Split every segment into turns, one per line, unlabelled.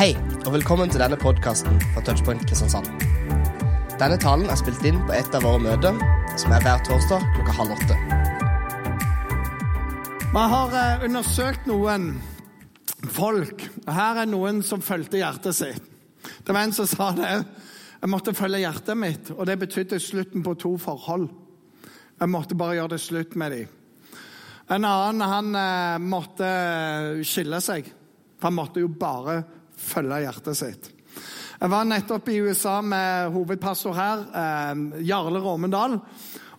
Hei, og velkommen til denne podkasten fra Touchpoint Kristiansand. Denne talen er spilt inn på et av våre møter, som er hver torsdag klokka halv åtte.
Vi har eh, undersøkt noen folk. og Her er noen som fulgte hjertet sitt. Det var en som sa det. Jeg måtte følge hjertet mitt, og det betydde slutten på to forhold. Jeg måtte bare gjøre det slutt med dem. En annen han eh, måtte skille seg. For han måtte jo bare følge hjertet sitt. Jeg var nettopp i USA med hovedpastor her, eh, Jarle Råmendal.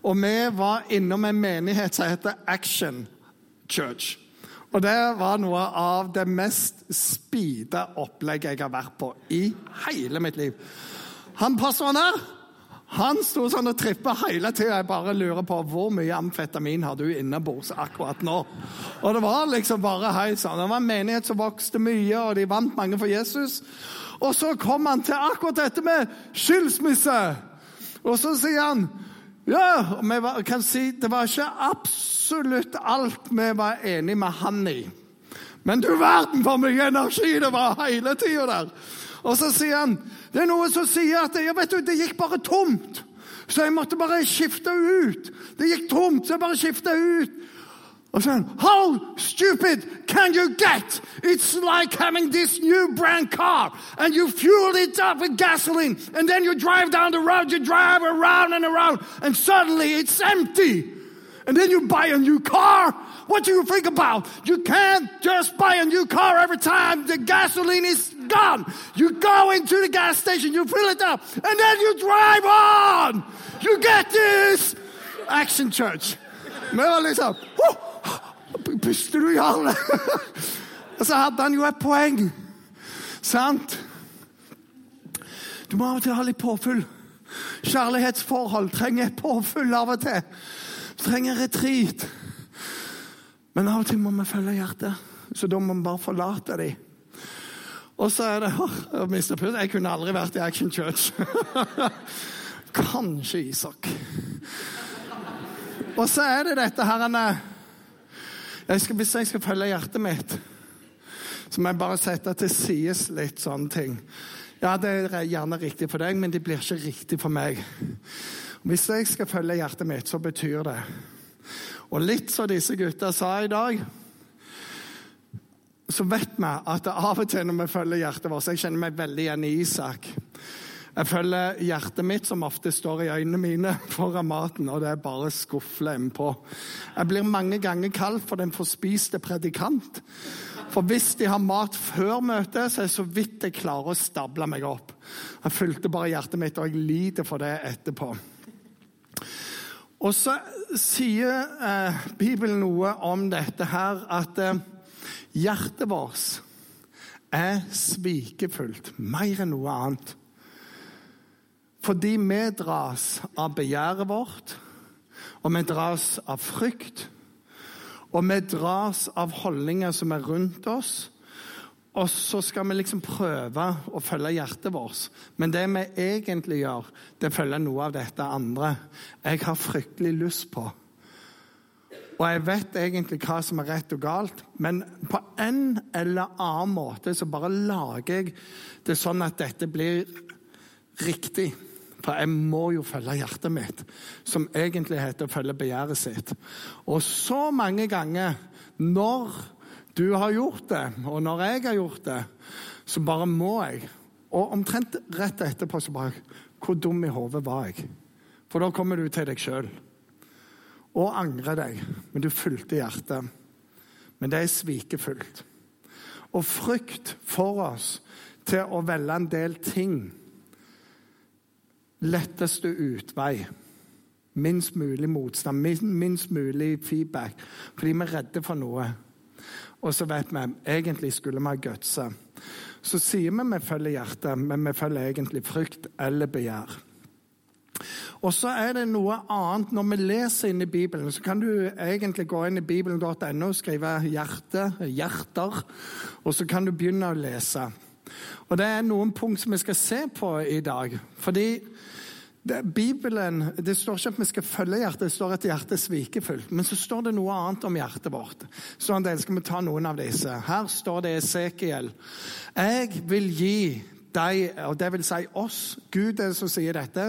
Og vi var innom en menighet som heter Action Church. Og det var noe av det mest speede opplegget jeg har vært på i hele mitt liv. Han pastoren der han sto sånn og trippa hele tida. Jeg bare lurer på hvor mye amfetamin har du innebords akkurat nå. Og det var liksom bare hei sånn. Det var en menighet som vokste mye, og de vant mange for Jesus. Og så kom han til akkurat dette med skilsmisse. Og så sier han ja, vi var, kan si det var ikke absolutt alt vi var enige med han i. Men du verden for mye energi det var hele tida der. Og så sier han det er noe som sier at ja, vet du, det gikk bare tomt. Så jeg måtte bare skifte ut. Det gikk tomt, så jeg bare skifta ut. Og så How stupid can you get? It's like having this new brand car, and you fuel it up with gasoline, and then you drive down the road, you drive around and around, and suddenly it's empty. And then you buy a new car. What do you think about? You can't just buy a new car every time the gasoline is gone. You go into the gas station, you fill it up, and then you drive on. You get this? Action Church. Vi liksom Puster du, Jarle? Og så hadde han jo et poeng. Sant? Du må av og til ha litt påfyll. Kjærlighetsforhold trenger påfyll av og til. Trenger retreat. Men av og til må vi følge hjertet, så da må vi bare forlate dem. Og så er det oh, Mr. pust. Jeg kunne aldri vært i Action Church. Kanskje Isak. Og så er det dette her jeg skal, Hvis jeg skal følge hjertet mitt, så må jeg bare sette til side litt sånne ting. Ja, det er gjerne riktig for deg, men det blir ikke riktig for meg. Hvis jeg skal følge hjertet mitt, så betyr det Og litt som disse gutta sa i dag så vet vi at av og til når vi følger hjertet vårt Jeg kjenner meg veldig igjen i Isak. Jeg følger hjertet mitt, som ofte står i øynene mine, foran maten, og det er bare skufle på. Jeg blir mange ganger kalt for den forspiste predikant. For hvis de har mat før møtet, så er det så vidt jeg klarer å stable meg opp. Jeg fulgte bare hjertet mitt, og jeg lider for det etterpå. Og så sier eh, Bibelen noe om dette her, at eh, hjertet vårt er svikefullt mer enn noe annet. Fordi vi dras av begjæret vårt, og vi dras av frykt. Og vi dras av holdninger som er rundt oss. Og så skal vi liksom prøve å følge hjertet vårt. Men det vi egentlig gjør, det følger noe av dette andre jeg har fryktelig lyst på. Og jeg vet egentlig hva som er rett og galt, men på en eller annen måte så bare lager jeg det sånn at dette blir riktig. For jeg må jo følge hjertet mitt, som egentlig heter å følge begjæret sitt. Og så mange ganger når du har gjort det, og når jeg har gjort det, så bare må jeg. Og omtrent rett etterpå så bare Hvor dum i hodet var jeg? For da kommer du til deg sjøl og angrer deg. Men du fulgte hjertet. Men det er svikefullt. Og frykt får oss til å velge en del ting letteste utvei. Minst mulig motstand, minst mulig feedback. Fordi vi er redde for noe. Og så vet vi egentlig skulle vi ha gutsa. Så sier vi vi følger hjertet, men vi følger egentlig frykt eller begjær. Og så er det noe annet. Når vi leser inn i Bibelen, så kan du egentlig gå inn i bibelen.no og skrive 'hjerte', 'hjerter', og så kan du begynne å lese. Og Det er noen punkt som vi skal se på i dag. Fordi det, Bibelen, det står ikke at vi skal følge hjertet, det står at hjertet er svikefullt. Men så står det noe annet om hjertet vårt. Så en del skal vi ta noen av disse. Her står det Esekiel. Jeg vil gi deg, og det vil si oss, Gud er det som sier dette,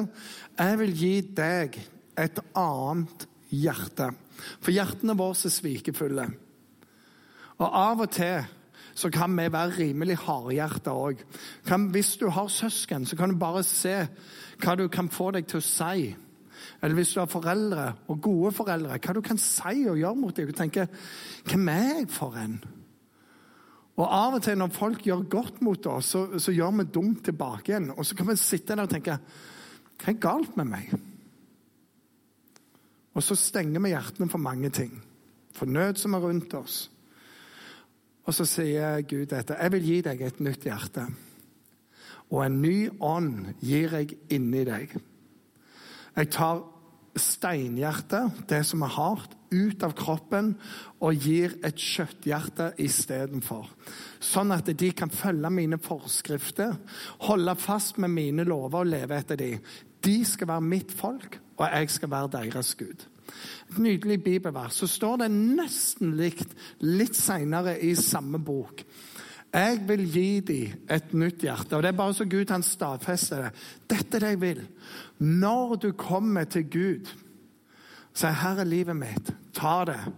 jeg vil gi deg et annet hjerte. For hjertene våre er svikefulle. Og av og til så kan vi være rimelig hardhjerta òg. Hvis du har søsken, så kan du bare se hva du kan få deg til å si. Eller hvis du har foreldre, og gode foreldre, hva du kan si og gjøre mot dem. Du tenker 'Hvem er jeg for en?' Og Av og til når folk gjør godt mot oss, så, så gjør vi dumt tilbake igjen. Og så kan vi sitte der og tenke 'Hva er galt med meg?' Og så stenger vi hjertene for mange ting. For nød som er rundt oss. Og så sier Gud dette. 'Jeg vil gi deg et nytt hjerte.' Og en ny ånd gir jeg inni deg. Jeg tar steinhjertet, det som er hardt, ut av kroppen og gir et kjøtthjerte istedenfor. Sånn at de kan følge mine forskrifter, holde fast med mine lover og leve etter dem. De skal være mitt folk, og jeg skal være deres Gud. Et nydelig bibelvers. Så står det nesten likt litt seinere i samme bok. Jeg vil gi dem et nytt hjerte. Og Det er bare så Gud han stadfester det. Dette er det jeg vil. Når du kommer til Gud, sier 'Her er livet mitt. Ta det.'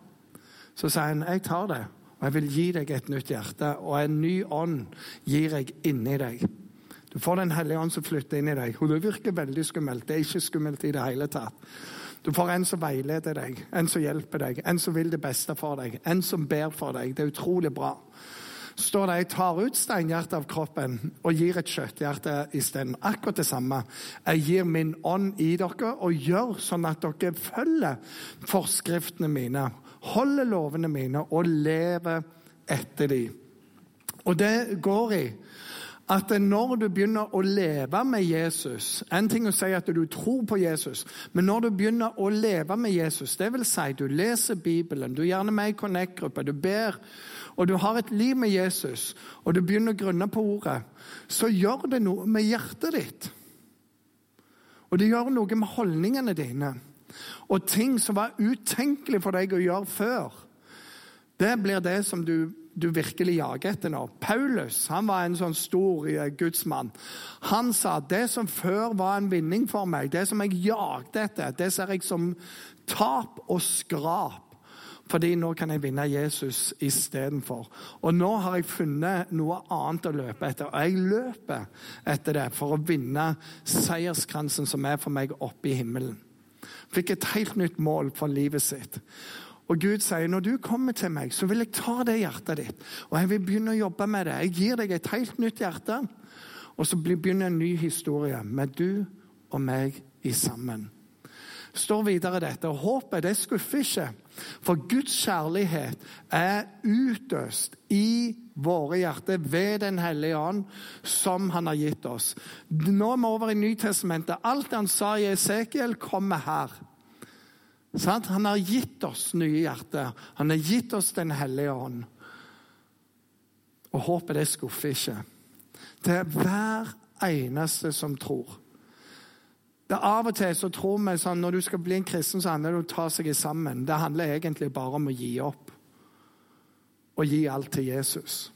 Så sier han 'Jeg tar det, og jeg vil gi deg et nytt hjerte.' 'Og en ny ånd gir jeg inni deg.' Du får Den hellige ånd som flytter inn i deg. Og Det virker veldig skummelt. Det er ikke skummelt i det hele tatt. Du får en som veileder deg, en som hjelper deg, en som vil det beste for deg, en som ber for deg. Det er utrolig bra. Står det jeg tar ut steinhjertet av kroppen og gir et kjøtthjerte isteden. Akkurat det samme. Jeg gir min ånd i dere og gjør sånn at dere følger forskriftene mine, holder lovene mine og lever etter dem. Og det går i at når du begynner å leve med Jesus En ting å si at du tror på Jesus, men når du begynner å leve med Jesus, det vil si du leser Bibelen, du er gjerne med i Connect-gruppa, du ber, og du har et liv med Jesus, og du begynner å grunne på ordet, så gjør det noe med hjertet ditt. Og det gjør noe med holdningene dine. Og ting som var utenkelig for deg å gjøre før, det blir det som du du virkelig jager etter nå. Paulus han var en sånn stor eh, gudsmann. Han sa det som før var en vinning for meg, det som jeg jagde etter, det ser jeg som tap og skrap. Fordi nå kan jeg vinne Jesus istedenfor. Og nå har jeg funnet noe annet å løpe etter. Og jeg løper etter det for å vinne seierskransen som er for meg oppe i himmelen. Fikk et helt nytt mål for livet sitt. Og Gud sier når du kommer til meg, så vil jeg ta det hjertet ditt og jeg vil begynne å jobbe med det. Jeg gir deg et helt nytt hjerte. Og så begynner en ny historie med du og meg i sammen. står videre dette. og Håpet det skuffer ikke, for Guds kjærlighet er utøst i våre hjerter ved Den hellige ånd, som han har gitt oss. Nå er vi over i Nytestamentet. Alt han sa i Esekiel, kommer her. Han har gitt oss nye hjerter. Han har gitt oss Den hellige ånd. Og håpet det skuffer ikke. Det er hver eneste som tror. Det er Av og til så tror vi sånn, når du skal bli en kristen, så handler det om å ta seg sammen. Det handler egentlig bare om å gi opp. Og gi alt til Jesus.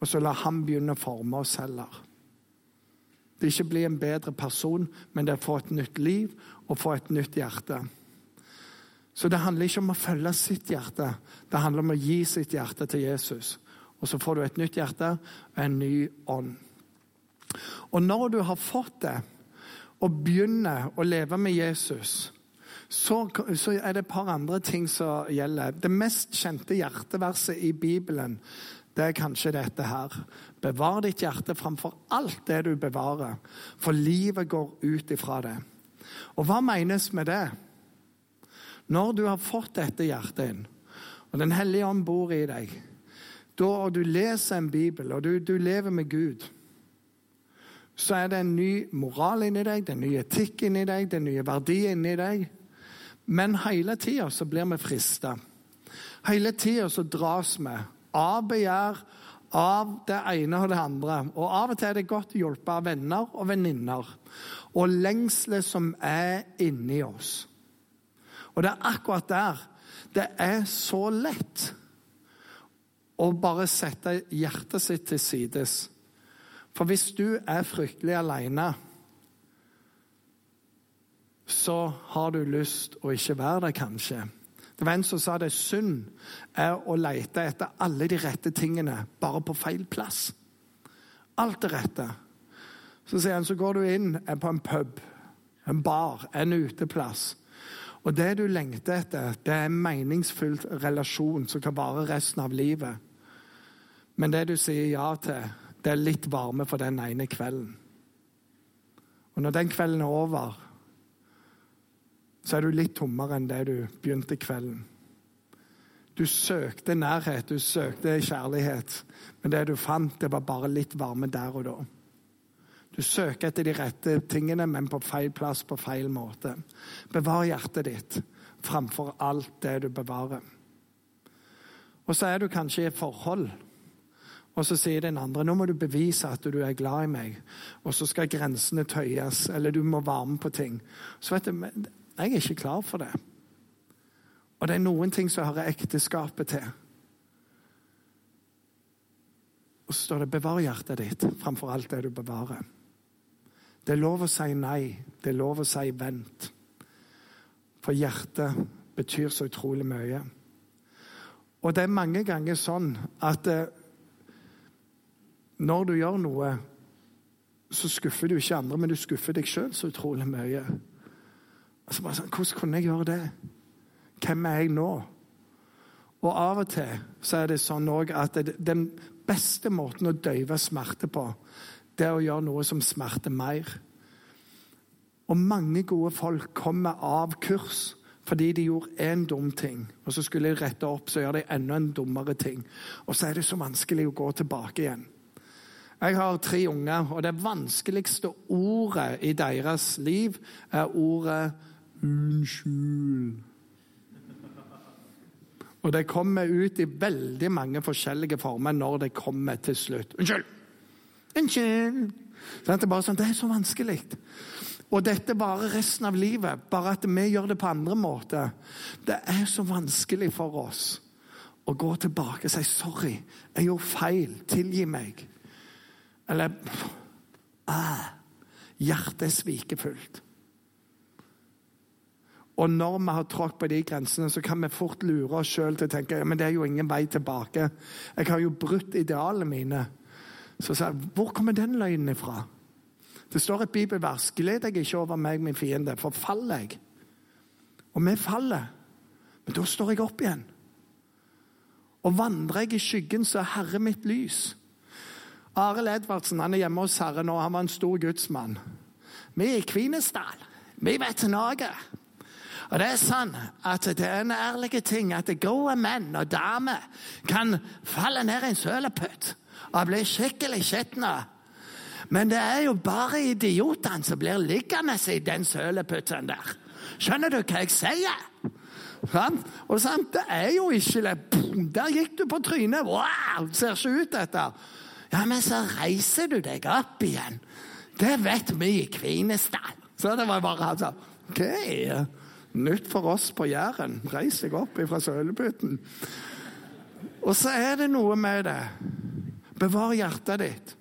Og så la han begynne å forme oss heller. Det er ikke å bli en bedre person, men det er å få et nytt liv og få et nytt hjerte. Så det handler ikke om å følge sitt hjerte, det handler om å gi sitt hjerte til Jesus. Og så får du et nytt hjerte og en ny ånd. Og når du har fått det, og begynner å leve med Jesus, så, så, er det et par andre ting som gjelder. Det mest kjente hjerteverset i Bibelen det er kanskje dette her. Bevar ditt hjerte framfor alt det du bevarer, for livet går ut ifra det. Og hva menes med det? Når du har fått dette hjertet inn, og Den hellige ånd bor i deg, da, og du leser en bibel, og du, du lever med Gud, så er det en ny moral inni deg, det er en ny etikk inni deg, det er nye verdier inni deg. Men hele tida så blir vi frista. Hele tida så dras vi av begjær, av det ene og det andre. Og av og til er det godt å hjelpe av venner og venninner. Og lengselet som er inni oss. Og det er akkurat der det er så lett å bare sette hjertet sitt til sides. For hvis du er fryktelig alene, så har du lyst å ikke være der, kanskje. Det var en som sa det synd er å lete etter alle de rette tingene, bare på feil plass. Alt det rette. Så sier han, så går du inn på en pub, en bar, en uteplass. Og det du lengter etter, det er en meningsfull relasjon som kan vare resten av livet. Men det du sier ja til, det er litt varme for den ene kvelden. Og når den kvelden er over, så er du litt tommere enn det du begynte kvelden. Du søkte nærhet, du søkte kjærlighet, men det du fant, det var bare litt varme der og da. Du søker etter de rette tingene, men på feil plass, på feil måte. Bevar hjertet ditt framfor alt det du bevarer. Og så er du kanskje i et forhold, og så sier den andre nå må du bevise at du er glad i meg, og så skal grensene tøyes, eller du må være med på ting. Så vet du, jeg er ikke klar for det. Og det er noen ting som hører ekteskapet til. Og så står det 'bevar hjertet ditt framfor alt det du bevarer'. Det er lov å si nei. Det er lov å si vent. For hjertet betyr så utrolig mye. Og det er mange ganger sånn at eh, når du gjør noe, så skuffer du ikke andre, men du skuffer deg sjøl så utrolig mye. Altså bare sånn, Hvordan kunne jeg gjøre det? Hvem er jeg nå? Og av og til så er det sånn at den beste måten å døyve smerte på, det er å gjøre noe som smerter mer. Og mange gode folk kommer av kurs fordi de gjorde én dum ting. Og så skulle de rette opp, så gjør de enda en dummere ting. Og så er det så vanskelig å gå tilbake igjen. Jeg har tre unger, og det vanskeligste ordet i deres liv er ordet 'unnskyld'. Og det kommer ut i veldig mange forskjellige former når det kommer til slutt. Unnskyld! Unnskyld! Det er bare sånn, det er så vanskelig. Og dette varer resten av livet, bare at vi gjør det på andre måter. Det er så vanskelig for oss å gå tilbake og si 'sorry, jeg gjorde feil, tilgi meg'. Eller ah, Hjertet er svikefullt. Og når vi har tråkket på de grensene, så kan vi fort lure oss sjøl til å tenke men det er jo ingen vei tilbake. Jeg har jo brutt idealene mine. Så sa jeg, hvor kommer den løgnen ifra? Det står et bibelvers. Gled deg ikke over meg, min fiende, for faller jeg. Og vi faller. Men da står jeg opp igjen. Og vandrer jeg i skyggen, så er Herre mitt lys. Arild Edvardsen han er hjemme hos Herre nå. Han var en stor gudsmann. Vi er i Kvinesdal. Vi vet noe. Og Det er sånn at det er en ærlig ting at gode menn og damer kan falle ned i en sølepytt og ble skikkelig skitne. Men det er jo bare idiotene som blir liggende i den sølepytten der. Skjønner du hva jeg sier? Sånn? Og sånn, det er jo ikke det. Der gikk du på trynet. Wow, ser ikke ut, dette. Ja, men så reiser du deg opp igjen. Det vet vi i Kvinesdal. Så det var bare altså, OK. Nytt for oss på Jæren. Reis deg opp fra sølepytten. Og så er det noe med det. Bevar hjertet ditt.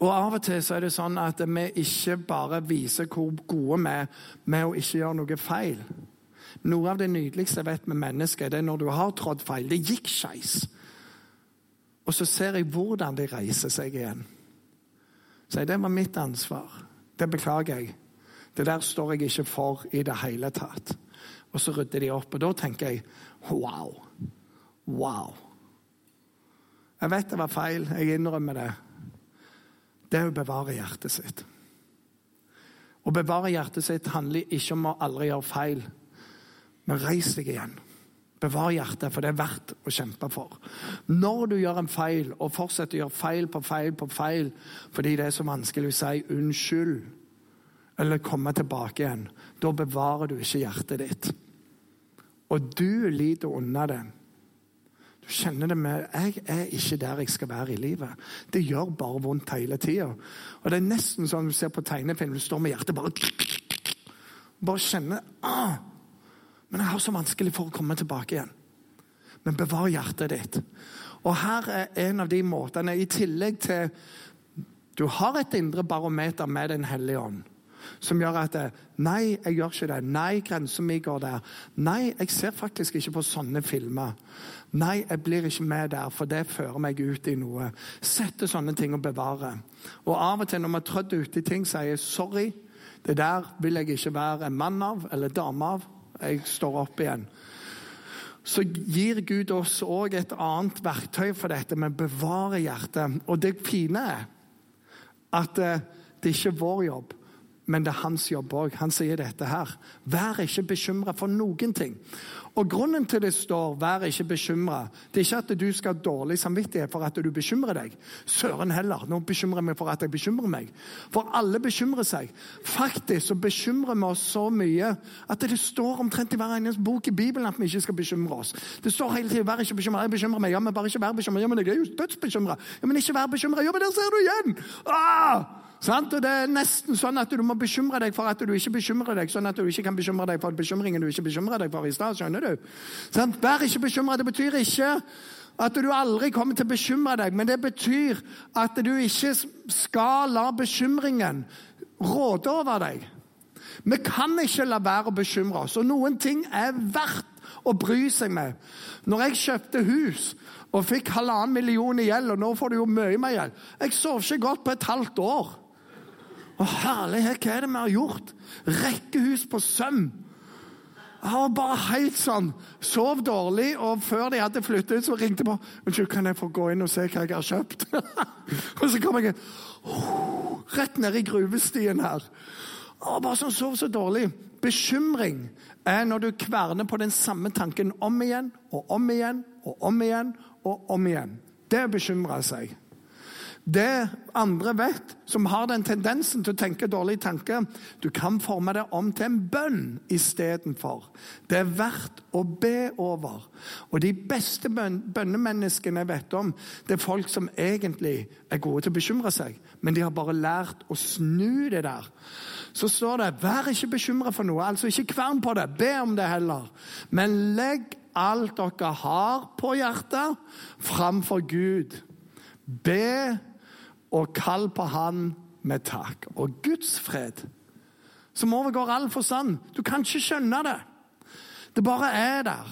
Og Av og til så er det sånn at vi ikke bare viser hvor gode vi er med å ikke gjøre noe feil. Noe av det nydeligste jeg vet med mennesker, det er når du har trådt feil. Det gikk skeis. Og så ser jeg hvordan de reiser seg igjen. Så jeg, det var mitt ansvar. Det beklager jeg. Det der står jeg ikke for i det hele tatt. Og så rydder de opp. Og da tenker jeg wow. Wow. Jeg vet det var feil. Jeg innrømmer det. Det er å bevare hjertet sitt. Å bevare hjertet sitt handler ikke om å aldri gjøre feil, men reis deg igjen. Bevar hjertet, for det er verdt å kjempe for. Når du gjør en feil, og fortsetter å gjøre feil på feil på feil fordi det er så vanskelig å si unnskyld, eller komme tilbake igjen. Da bevarer du ikke hjertet ditt. Og du lider under det. Du kjenner det med Jeg er ikke der jeg skal være i livet. Det gjør bare vondt hele tida. Og det er nesten sånn du ser på tegnefilm, du står med hjertet bare Bare kjenner ah, Men jeg har så vanskelig for å komme tilbake igjen. Men bevar hjertet ditt. Og her er en av de måtene, i tillegg til Du har et indre barometer med Den hellige ånd som gjør at Nei, jeg gjør ikke det. Nei, grensa mi går der. Nei, jeg ser faktisk ikke på sånne filmer. Nei, jeg blir ikke med der, for det fører meg ut i noe. Sette sånne ting og bevare. Og av og til når vi har trødd uti ting, sier jeg sorry. Det der vil jeg ikke være en mann av eller dame av. Jeg står opp igjen. Så gir Gud oss òg et annet verktøy for dette, men bevarer hjertet. Og det fine er at det ikke er vår jobb men det er hans jobb òg. Han sier dette her. Vær ikke bekymra for noen ting. Og Grunnen til det står 'vær ikke bekymra', det er ikke at du skal ha dårlig samvittighet for at du bekymrer deg. Søren heller. Nå bekymrer jeg meg for at jeg bekymrer meg. For alle bekymrer seg. Faktisk så bekymrer vi oss så mye at det står omtrent i hver eneste bok i Bibelen at vi ikke skal bekymre oss. Det står hele tiden 'vær ikke bekymra'. Jeg bekymrer meg. Ja, men bare ikke vær bekymra. Ja, men jeg er jo dødsbekymra. Ja, men ikke vær bekymra. Ja, men der ser du igjen! Ah! Sant? Og Det er nesten sånn at du må bekymre deg for at du ikke bekymrer deg, sånn at du ikke kan bekymre deg for bekymringen du ikke bekymrer deg for i stad. Skjønner du? Sånn? Vær ikke bekymra. Det betyr ikke at du aldri kommer til å bekymre deg, men det betyr at du ikke skal la bekymringen råde over deg. Vi kan ikke la være å bekymre oss, og noen ting er verdt å bry seg med. Når jeg kjøpte hus og fikk halvannen million i gjeld, og nå får du jo mye mer gjeld Jeg sov ikke godt på et halvt år. Å, herlighet, hva er det vi har gjort? Rekkehus på søm. Jeg var bare helt sånn. Sov dårlig, og før de hadde flyttet ut, så ringte jeg på. Unnskyld, kan jeg få gå inn og se hva jeg har kjøpt? og så kom jeg oh, rett ned i gruvestien her. Å, bare sånn, sov så dårlig. Bekymring er når du kverner på den samme tanken om igjen og om igjen og om igjen og om igjen. Det bekymrer seg. Det andre vet, som har den tendensen til å tenke dårlige tanker Du kan forme det om til en bønn istedenfor. Det er verdt å be over. Og de beste bønnemenneskene jeg vet om, det er folk som egentlig er gode til å bekymre seg, men de har bare lært å snu det der. Så står det 'vær ikke bekymra for noe', altså ikke kvern på det, be om det heller. Men legg alt dere har på hjertet, framfor Gud. Be og kall på Han med takk. Og Guds fred, som overgår all forstand Du kan ikke skjønne det. Det bare er der.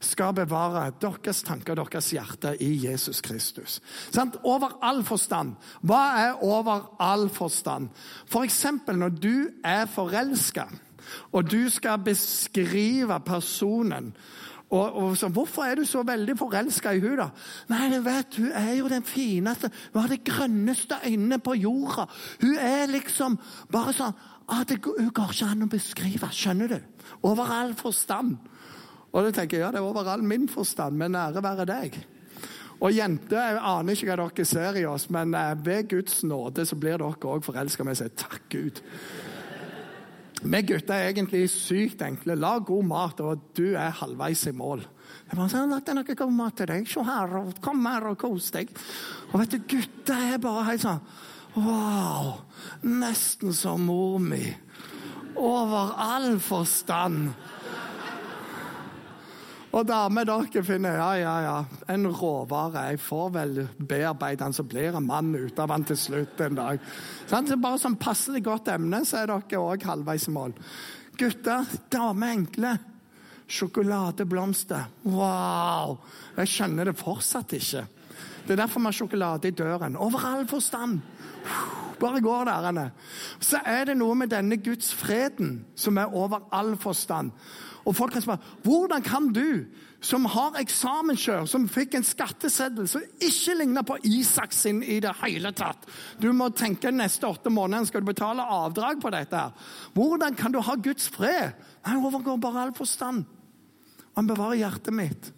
Skal bevare deres tanker og deres hjerte i Jesus Kristus. Sant? Over all forstand. Hva er over all forstand? For når du er forelska, og du skal beskrive personen og, og så, 'Hvorfor er du så veldig forelska i hun da? Nei, du vet, Hun er jo den fineste. Hun har de grønneste øynene på jorda. Hun er liksom bare sånn ah, det, Hun går ikke an å beskrive. Skjønner du? Over all forstand. Og da tenker jeg, ja, det er over all min forstand, men ære være deg. Og jenter, jeg aner ikke hva dere ser i oss, men eh, ved Guds nåde så blir dere òg forelska. med sier takk, Gud. Vi gutter er egentlig sykt enkle. Lag god mat, og du er halvveis i mål. Jeg bare sånn, Lagt noe god mat til deg. Se her, og kom her og kos deg. Og vet du, gutter er bare helt sånn Wow! Nesten som mor mi. Over all forstand. Og damer, dere finner ja, ja, ja, en råvare. Jeg får vel bearbeide den, så blir en mann ut av den til slutt en dag. Sånn, så bare sånn passelig godt emne, så er dere òg halvveis i mål. Gutter, damer enkle. Sjokoladeblomster. Wow! Jeg skjønner det fortsatt ikke. Det er derfor vi har sjokolade i døren. Over all forstand. Bare går der. Anne. Så er det noe med denne Guds freden som er over all forstand. Og folk kan spørre hvordan kan du, som har eksamenskjør, som fikk en skatteseddel som ikke ligner på Isak sin i det hele tatt Du må tenke neste åtte måneder skal du betale avdrag på dette. her. Hvordan kan du ha Guds fred? Han overgår bare all forstand. Han bevarer hjertet mitt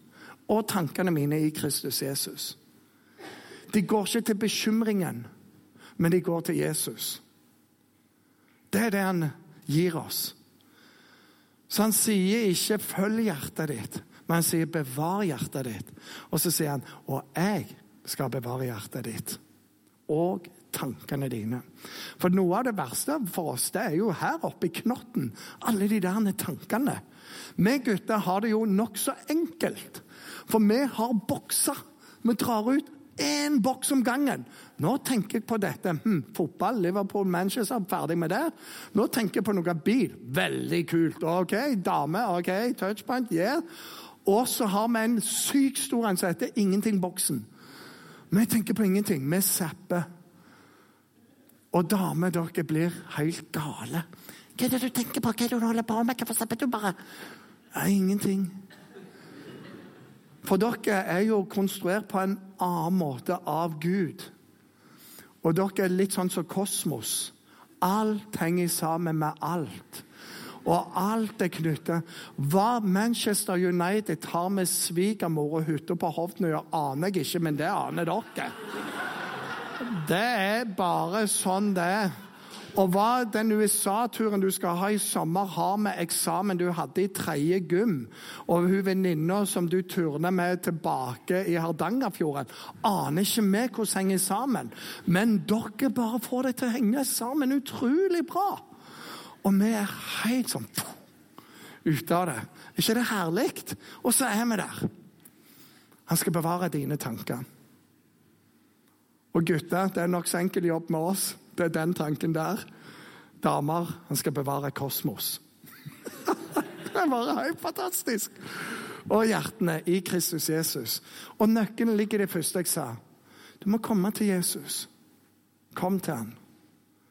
og tankene mine i Kristus Jesus. De går ikke til bekymringen, men de går til Jesus. Det er det han gir oss. Så han sier ikke 'følg hjertet ditt', Men han sier 'bevar hjertet ditt'. Og så sier han 'og jeg skal bevare hjertet ditt'. Og tankene dine. For noe av det verste for oss, det er jo her oppe i knotten. Alle de der tankene. Vi gutter har det jo nokså enkelt. For vi har bokser. Vi drar ut én boks om gangen. Nå tenker jeg på dette. Hm, fotball, Liverpool, Manchester, ferdig med det. Nå tenker jeg på noe bil. Veldig kult. OK, dame, OK, touchpoint, yeah. Og så har vi en sykt stor en som heter Ingenting-boksen. Vi tenker på ingenting. Vi zapper. Og damer, dere blir helt gale. Hva er det du tenker på? Hva er det du holder på med? Hvorfor zapper du bare? Ja, ingenting. For dere er jo konstruert på en annen måte av Gud. Og dere er litt sånn som kosmos. Alt henger sammen med alt. Og alt er knyttet. Hva Manchester United har med svigermor og hytta på Hovden å gjøre, aner jeg ikke, men det aner dere. Det er bare sånn det er. Og hva den USA-turen du skal ha i sommer, har med eksamen du hadde i tredje gym, og hun venninna som du turner med tilbake i Hardangerfjorden, aner ikke vi hvordan henger sammen. Men dere bare får det til å henge sammen utrolig bra. Og vi er helt sånn ute av det. Er ikke det herlig? Og så er vi der. Han skal bevare dine tanker. Og gutter, det er nokså enkel jobb med oss. Det er den tanken der. Damer, han skal bevare kosmos. det er bare helt fantastisk. Og hjertene i Kristus Jesus. Og nøkkelen ligger i det første jeg sa. Du må komme til Jesus. Kom til han.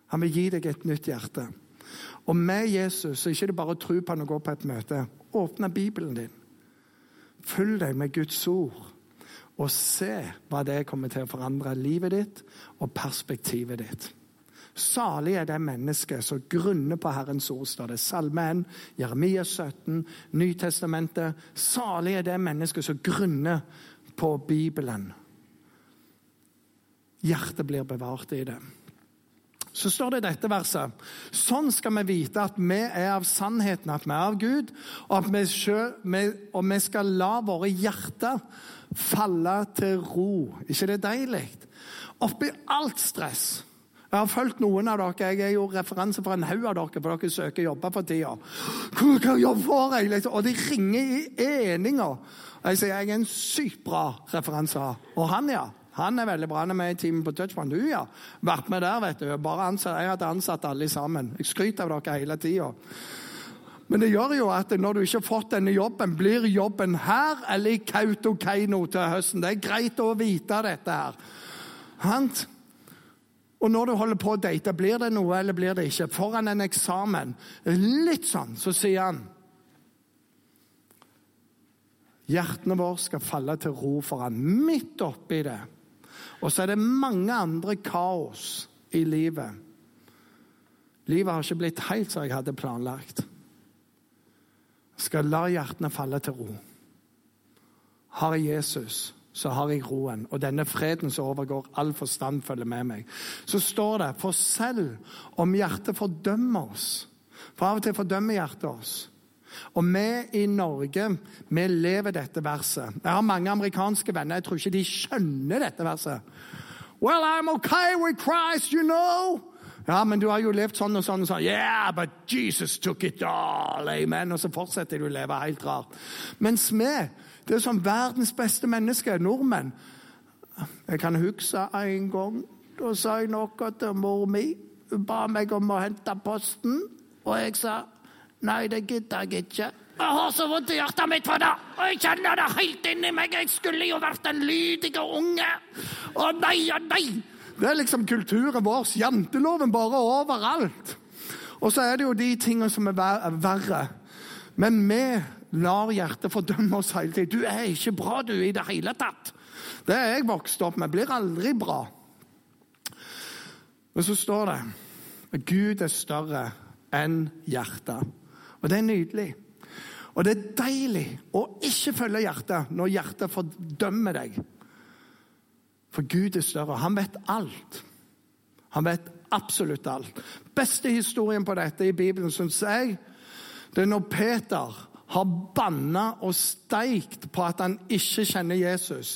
Han vil gi deg et nytt hjerte. Og med Jesus så er det ikke bare å tro på han og gå på et møte. Åpne Bibelen din. Følg deg med Guds ord og se hva det kommer til å forandre livet ditt og perspektivet ditt. Salig er det mennesket som grunner på Herrens ord, står det. Salme 1, Jeremia 17, Nytestamentet. Salig er det mennesket som grunner på Bibelen. Hjertet blir bevart i det. Så står det i dette verset Sånn skal vi vite at vi er av sannheten, at vi er av Gud, og, at vi, selv, og vi skal la våre hjerter falle til ro. ikke det deilig? Oppi alt stress. Jeg har fulgt noen av dere. Jeg er jo referanse for en haug av dere, for dere søker jobber for tida. Kan jeg jobbe for? deg? Og de ringer i eninger. Jeg sier jeg er en sykt bra referanse. Og han, ja. Han er veldig bra. Han er med i teamet på Touchpoint. Du, ja. Vært med der, vet du. Bare ansatt, jeg hadde ansatt alle sammen. Jeg skryter av dere hele tida. Men det gjør jo at når du ikke har fått denne jobben, blir jobben her eller i Kautokeino til høsten. Det er greit å vite dette her. Hant? Og når du holder på å date, blir det noe eller blir det ikke? Foran en eksamen, litt sånn, så sier han Hjertene våre skal falle til ro for han, midt oppi det. Og så er det mange andre kaos i livet. Livet har ikke blitt helt som jeg hadde planlagt skal la hjertene falle til ro. Har Jesus, så har jeg roen. Og denne freden som overgår all forstand, følger med meg. Så står det For selv om hjertet fordømmer oss For av og til fordømmer hjertet oss. Og vi i Norge vi lever dette verset. Jeg har mange amerikanske venner. Jeg tror ikke de skjønner dette verset. Well, I'm okay with Christ, you know. Ja, men du har jo levd sånn og sånn og sånn. Yeah, but Jesus took it all. Amen. Og så fortsetter du å leve helt rart. Mens vi, det er som verdens beste mennesker, nordmenn Jeg kan huske en gang da sa jeg noe til mor mi. Hun ba meg om å hente posten, og jeg sa nei, det gidder jeg ikke. Jeg har så vondt i hjertet mitt for det, og jeg kjenner det helt inni meg. Jeg skulle jo vært en lydig unge. Å nei, å nei. Det er liksom kulturen vår. Janteloven bare overalt. Og så er det jo de tingene som er verre. Men vi lar hjertet fordømme oss hele tiden. Du er ikke bra, du, i det hele tatt. Det er jeg vokst opp med. Blir aldri bra. Men så står det at Gud er større enn hjertet. Og det er nydelig. Og det er deilig å ikke følge hjertet når hjertet fordømmer deg. For Gud er større. Han vet alt. Han vet absolutt alt. Beste historien på dette i Bibelen, syns jeg, det er når Peter har banna og steikt på at han ikke kjenner Jesus.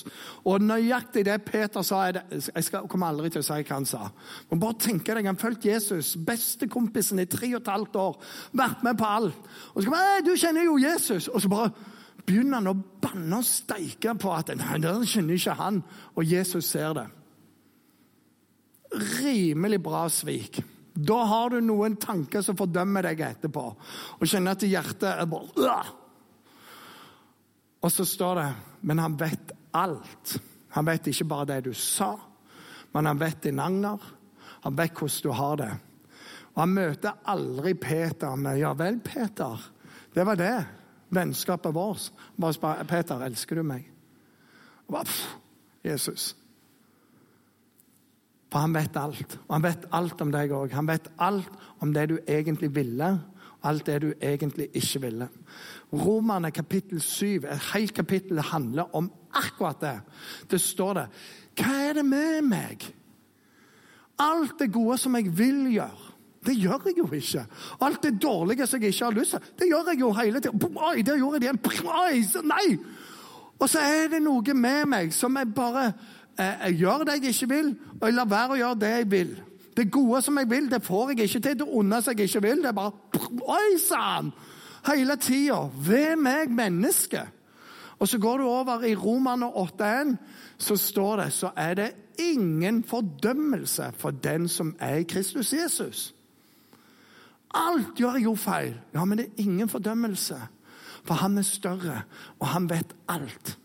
Og nøyaktig det Peter sa det, Jeg skal, kommer aldri til å si hva han sa. Men bare tenk deg, Han fulgt Jesus, bestekompisen i tre og et halvt år, vært med på alt. Og så kommer du kjenner jo Jesus! Og så bare begynner han å banne og steike på at nei, det kjenner ikke han. Og Jesus ser det. Rimelig bra svik. Da har du noen tanker som fordømmer deg etterpå, og kjenner at hjertet er bare! Og så står det Men han vet alt. Han vet ikke bare det du sa, men han vet din anger. Han vet hvordan du har det. Og Han møter aldri Peter med 'Ja vel, Peter'. Det var det. Vennskapet vårt. Bare spør 'Peter, elsker du meg?' Og bare, pff, Jesus. For han vet alt. Og han vet alt om deg òg. Han vet alt om det du egentlig ville, og alt det du egentlig ikke ville. Romerne kapittel 7, et helt kapittel handler om akkurat det. Det står det Hva er det med meg? Alt det gode som jeg vil gjøre. Det gjør jeg jo ikke. Alt det dårlige som jeg ikke har lyst til, det gjør jeg jo hele tiden. Oi, der gjorde jeg det igjen. Nei! Og så er det noe med meg som jeg bare jeg gjør det jeg ikke vil, og jeg lar være å gjøre det jeg vil. Det gode som jeg vil, det får jeg ikke til. Det onde som jeg ikke vil, det er bare Oi sann! Hele tida. Ved meg, menneske. Og så går du over i Romerne 8,1, så står det så er det ingen fordømmelse for den som er i Kristus Jesus. Alt gjør jeg jo feil, ja, men det er ingen fordømmelse. For han er større, og han vet alt.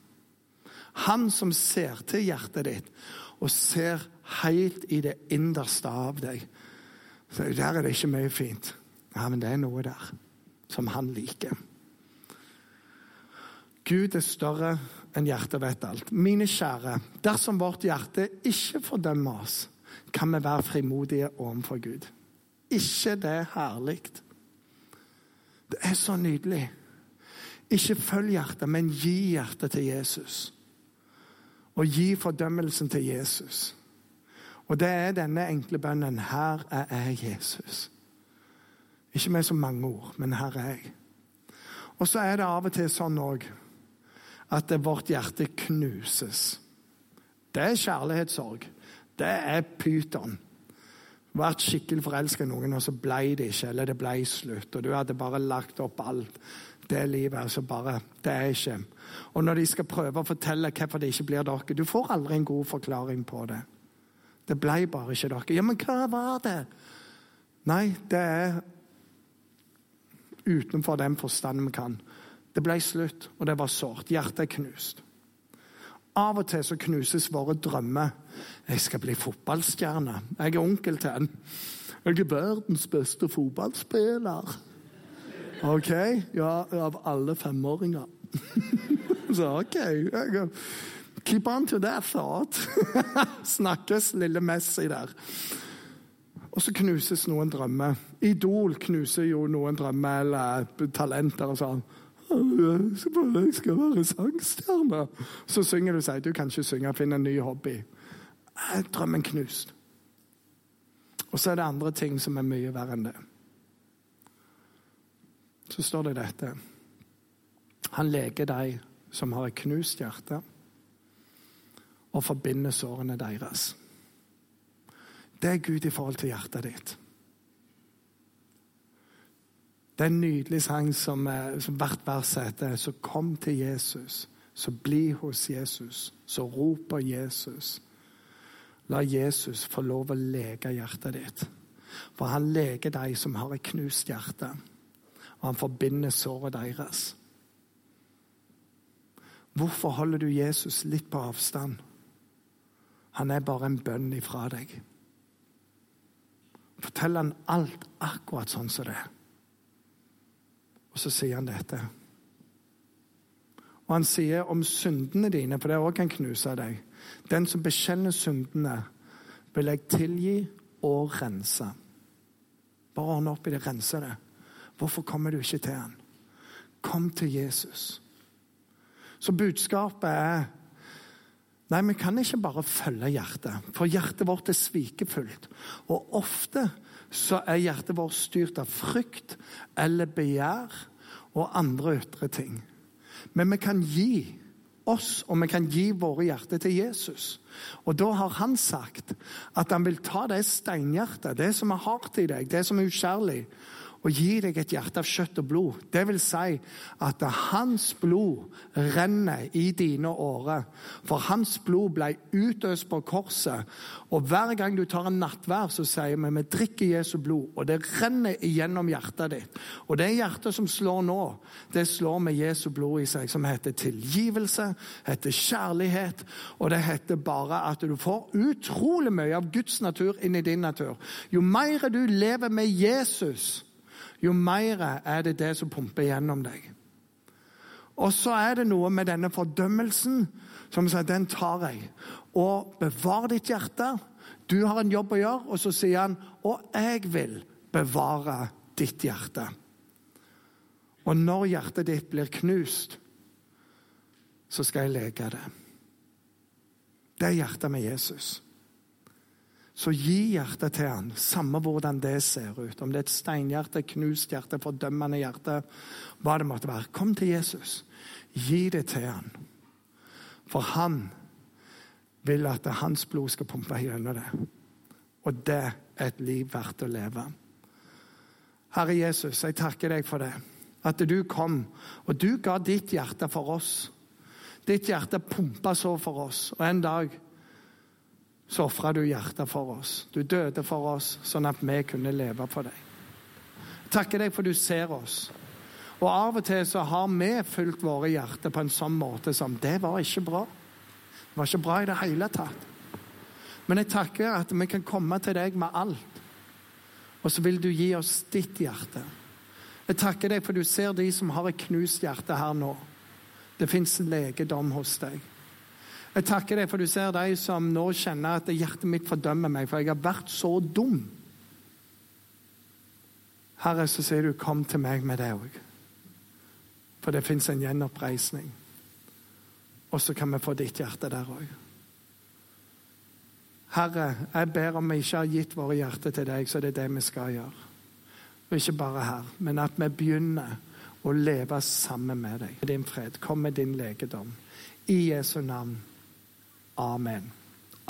Han som ser til hjertet ditt og ser helt i det innerste av deg. Så Der er det ikke mye fint. Ja, men det er noe der som han liker. Gud er større enn hjertet vet alt. Mine kjære, dersom vårt hjerte ikke fordømmer oss, kan vi være frimodige overfor Gud. ikke det herlig? Det er så nydelig. Ikke følg hjertet, men gi hjertet til Jesus og gi fordømmelsen til Jesus. Og det er denne enkle bønnen 'Her er jeg, Jesus'. Ikke med så mange ord, men 'her er jeg'. Og så er det av og til sånn òg at vårt hjerte knuses. Det er kjærlighetssorg. Det er pyton. Vært skikkelig forelska i noen, og så ble det ikke, eller det ble slutt. Og du hadde bare lagt opp alt det livet altså bare Det er ikke. Og når de skal prøve å fortelle hvorfor det ikke blir dere Du får aldri en god forklaring på det. Det ble bare ikke dere. Ja, men hva var det? Nei, det er utenfor den forstand vi kan. Det ble slutt, og det var sårt. Hjertet er knust. Av og til så knuses våre drømmer. Jeg skal bli fotballstjerne. Jeg er onkel til en. Jeg er verdens beste fotballspiller. OK? Ja, av alle femåringer. Så OK. Keep on to that thought. Snakkes, lille Messi der. Og så knuses noen drømmer. Idol knuser jo noen drømmer eller talenter og sånn. Jeg skal være sangstjerne. Så synger du sier, Du kan ikke synge, finn en ny hobby. Drømmen knust. Og så er det andre ting som er mye verre enn det så står det dette. Han leker de som har et knust hjerte, og forbinder sårene deres. Det er Gud i forhold til hjertet ditt. Det er en nydelig sang som, som hvert vers heter Så kom til Jesus, så bli hos Jesus, så roper Jesus. La Jesus få lov å leke hjertet ditt. For han leker de som har et knust hjerte og han forbinder såret deres. Hvorfor holder du Jesus litt på avstand? Han er bare en bønn ifra deg. Fortell han alt akkurat sånn som det er. Og så sier han dette. Og han sier om syndene dine, for det òg kan knuse deg. Den som bekjenner syndene, vil jeg tilgi og rense. Bare ordne opp i det, rense det. Hvorfor kommer du ikke til han? Kom til Jesus. Så budskapet er Nei, vi kan ikke bare følge hjertet, for hjertet vårt er svikefullt. Og ofte så er hjertet vårt styrt av frykt eller begjær, og andre ytre ting. Men vi kan gi oss, og vi kan gi våre hjerter til Jesus. Og da har han sagt at han vil ta det steinhjertet, det som er hardt i deg, det som er ukjærlig, og gi deg et hjerte av kjøtt og blod. Det vil si at hans blod renner i dine årer. For hans blod ble utøst på korset. Og hver gang du tar en nattvær, så sier vi vi drikker Jesu blod. Og det renner igjennom hjertet ditt. Og det hjertet som slår nå, det slår med Jesu blod i seg, som heter tilgivelse, heter kjærlighet, og det heter bare at du får utrolig mye av Guds natur inn i din natur. Jo mer du lever med Jesus, jo mer er det det som pumper gjennom deg. Og så er det noe med denne fordømmelsen som sier den tar jeg. Og bevar ditt hjerte. Du har en jobb å gjøre. Og så sier han, og jeg vil bevare ditt hjerte. Og når hjertet ditt blir knust, så skal jeg leke det. Det er hjertet med Jesus. Så gi hjertet til han, samme hvordan det ser ut. Om det er et steinhjerte, knust hjerte, fordømmende hjerte, hva det måtte være. Kom til Jesus. Gi det til han. For han vil at hans blod skal pumpe gjennom det. Og det er et liv verdt å leve. Herre Jesus, jeg takker deg for det. At du kom, og du ga ditt hjerte for oss. Ditt hjerte pumpa så for oss. Og en dag så ofra du hjertet for oss. Du døde for oss, sånn at vi kunne leve for deg. Jeg takker deg for du ser oss. Og Av og til så har vi fulgt våre hjerter på en sånn måte som Det var ikke bra. Det var ikke bra i det hele tatt. Men jeg takker at vi kan komme til deg med alt. Og så vil du gi oss ditt hjerte. Jeg takker deg for du ser de som har et knust hjerte her nå. Det fins legedom hos deg. Jeg takker deg for du ser de som nå kjenner at hjertet mitt fordømmer meg, for jeg har vært så dum. Herre, så sier du 'kom til meg med det òg'. For det fins en gjenoppreisning. Og så kan vi få ditt hjerte der òg. Herre, jeg ber om vi ikke har gitt våre hjerter til deg, så det er det vi skal gjøre. Og ikke bare her, men at vi begynner å leve sammen med deg. Din fred. Kom med din legedom. I Jesu navn. Amen.